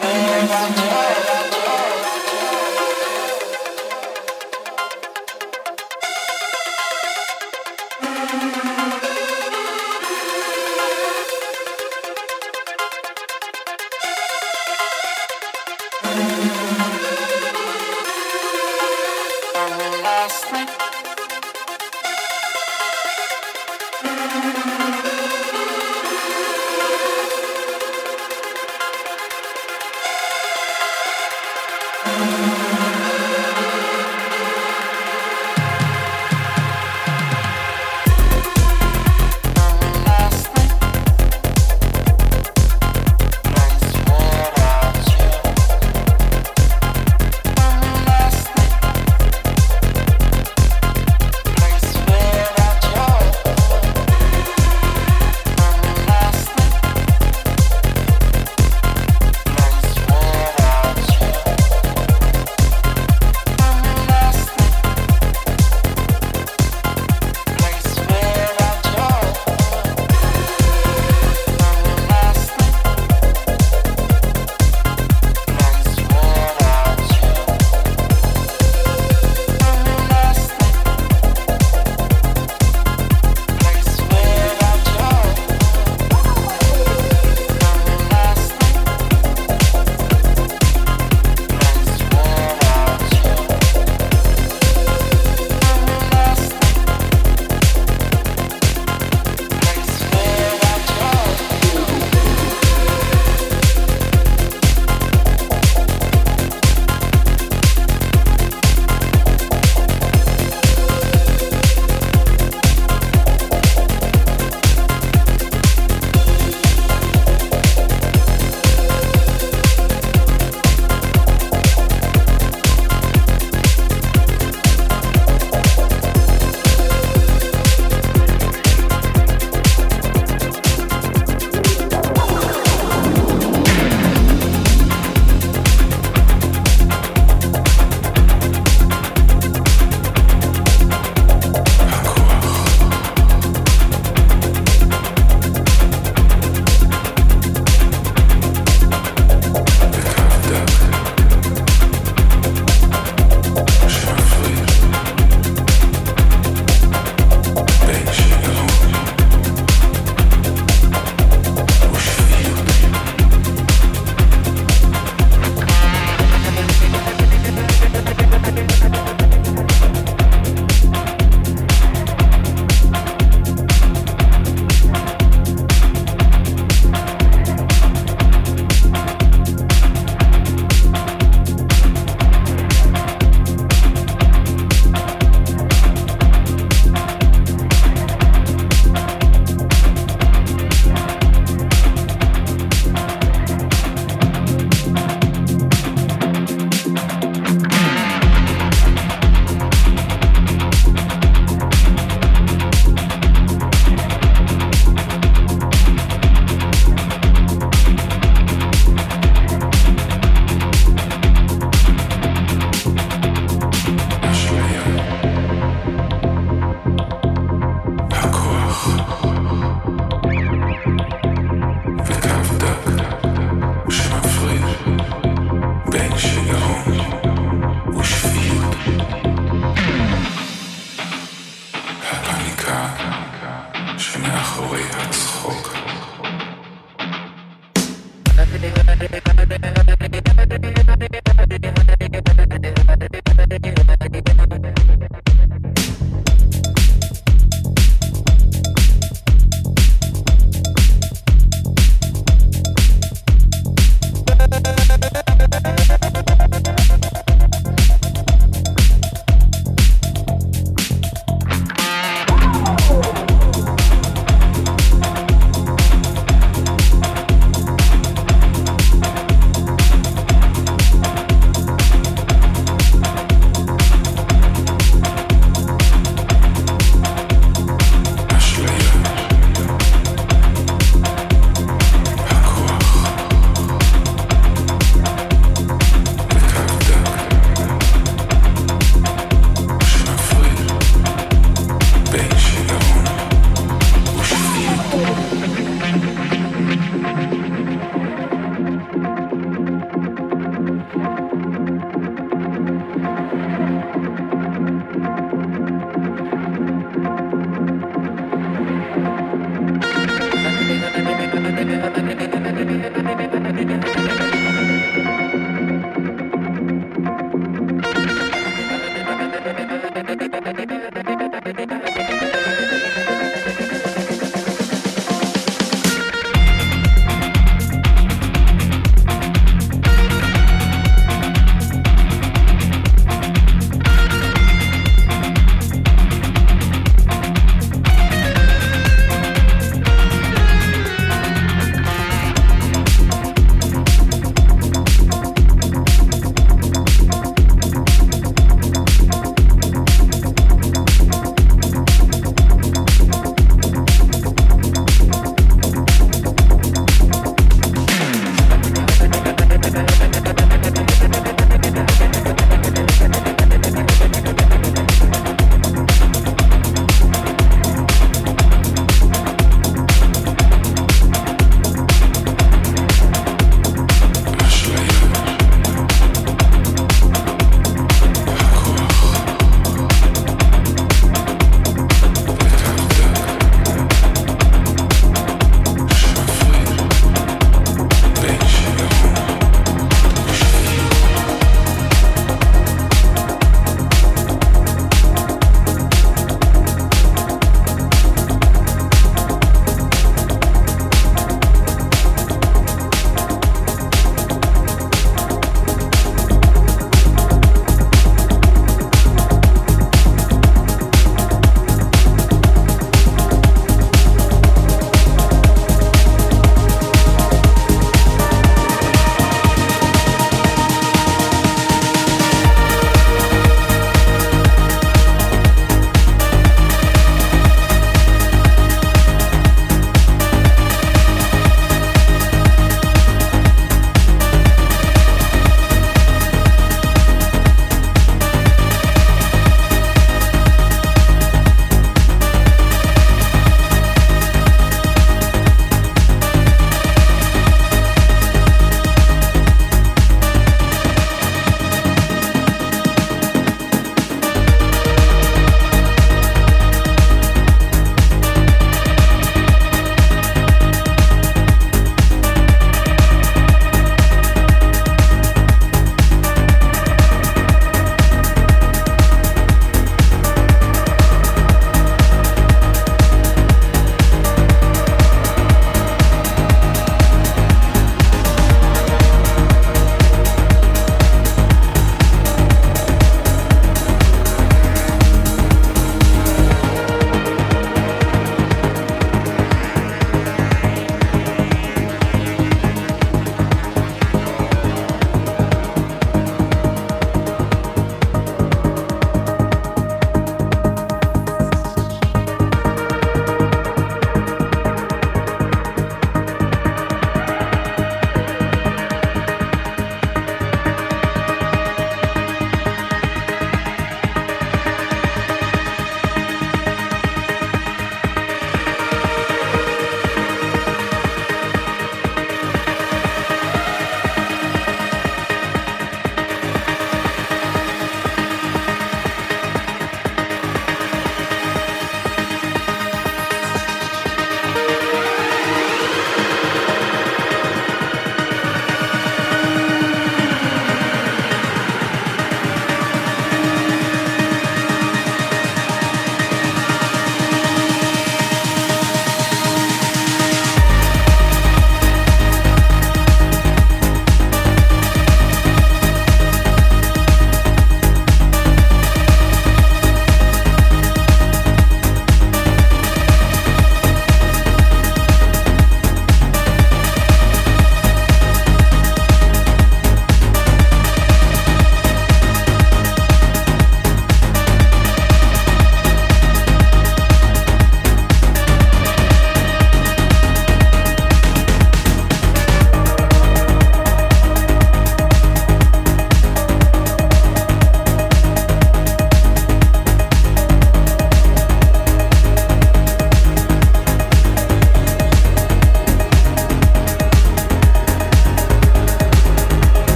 without you.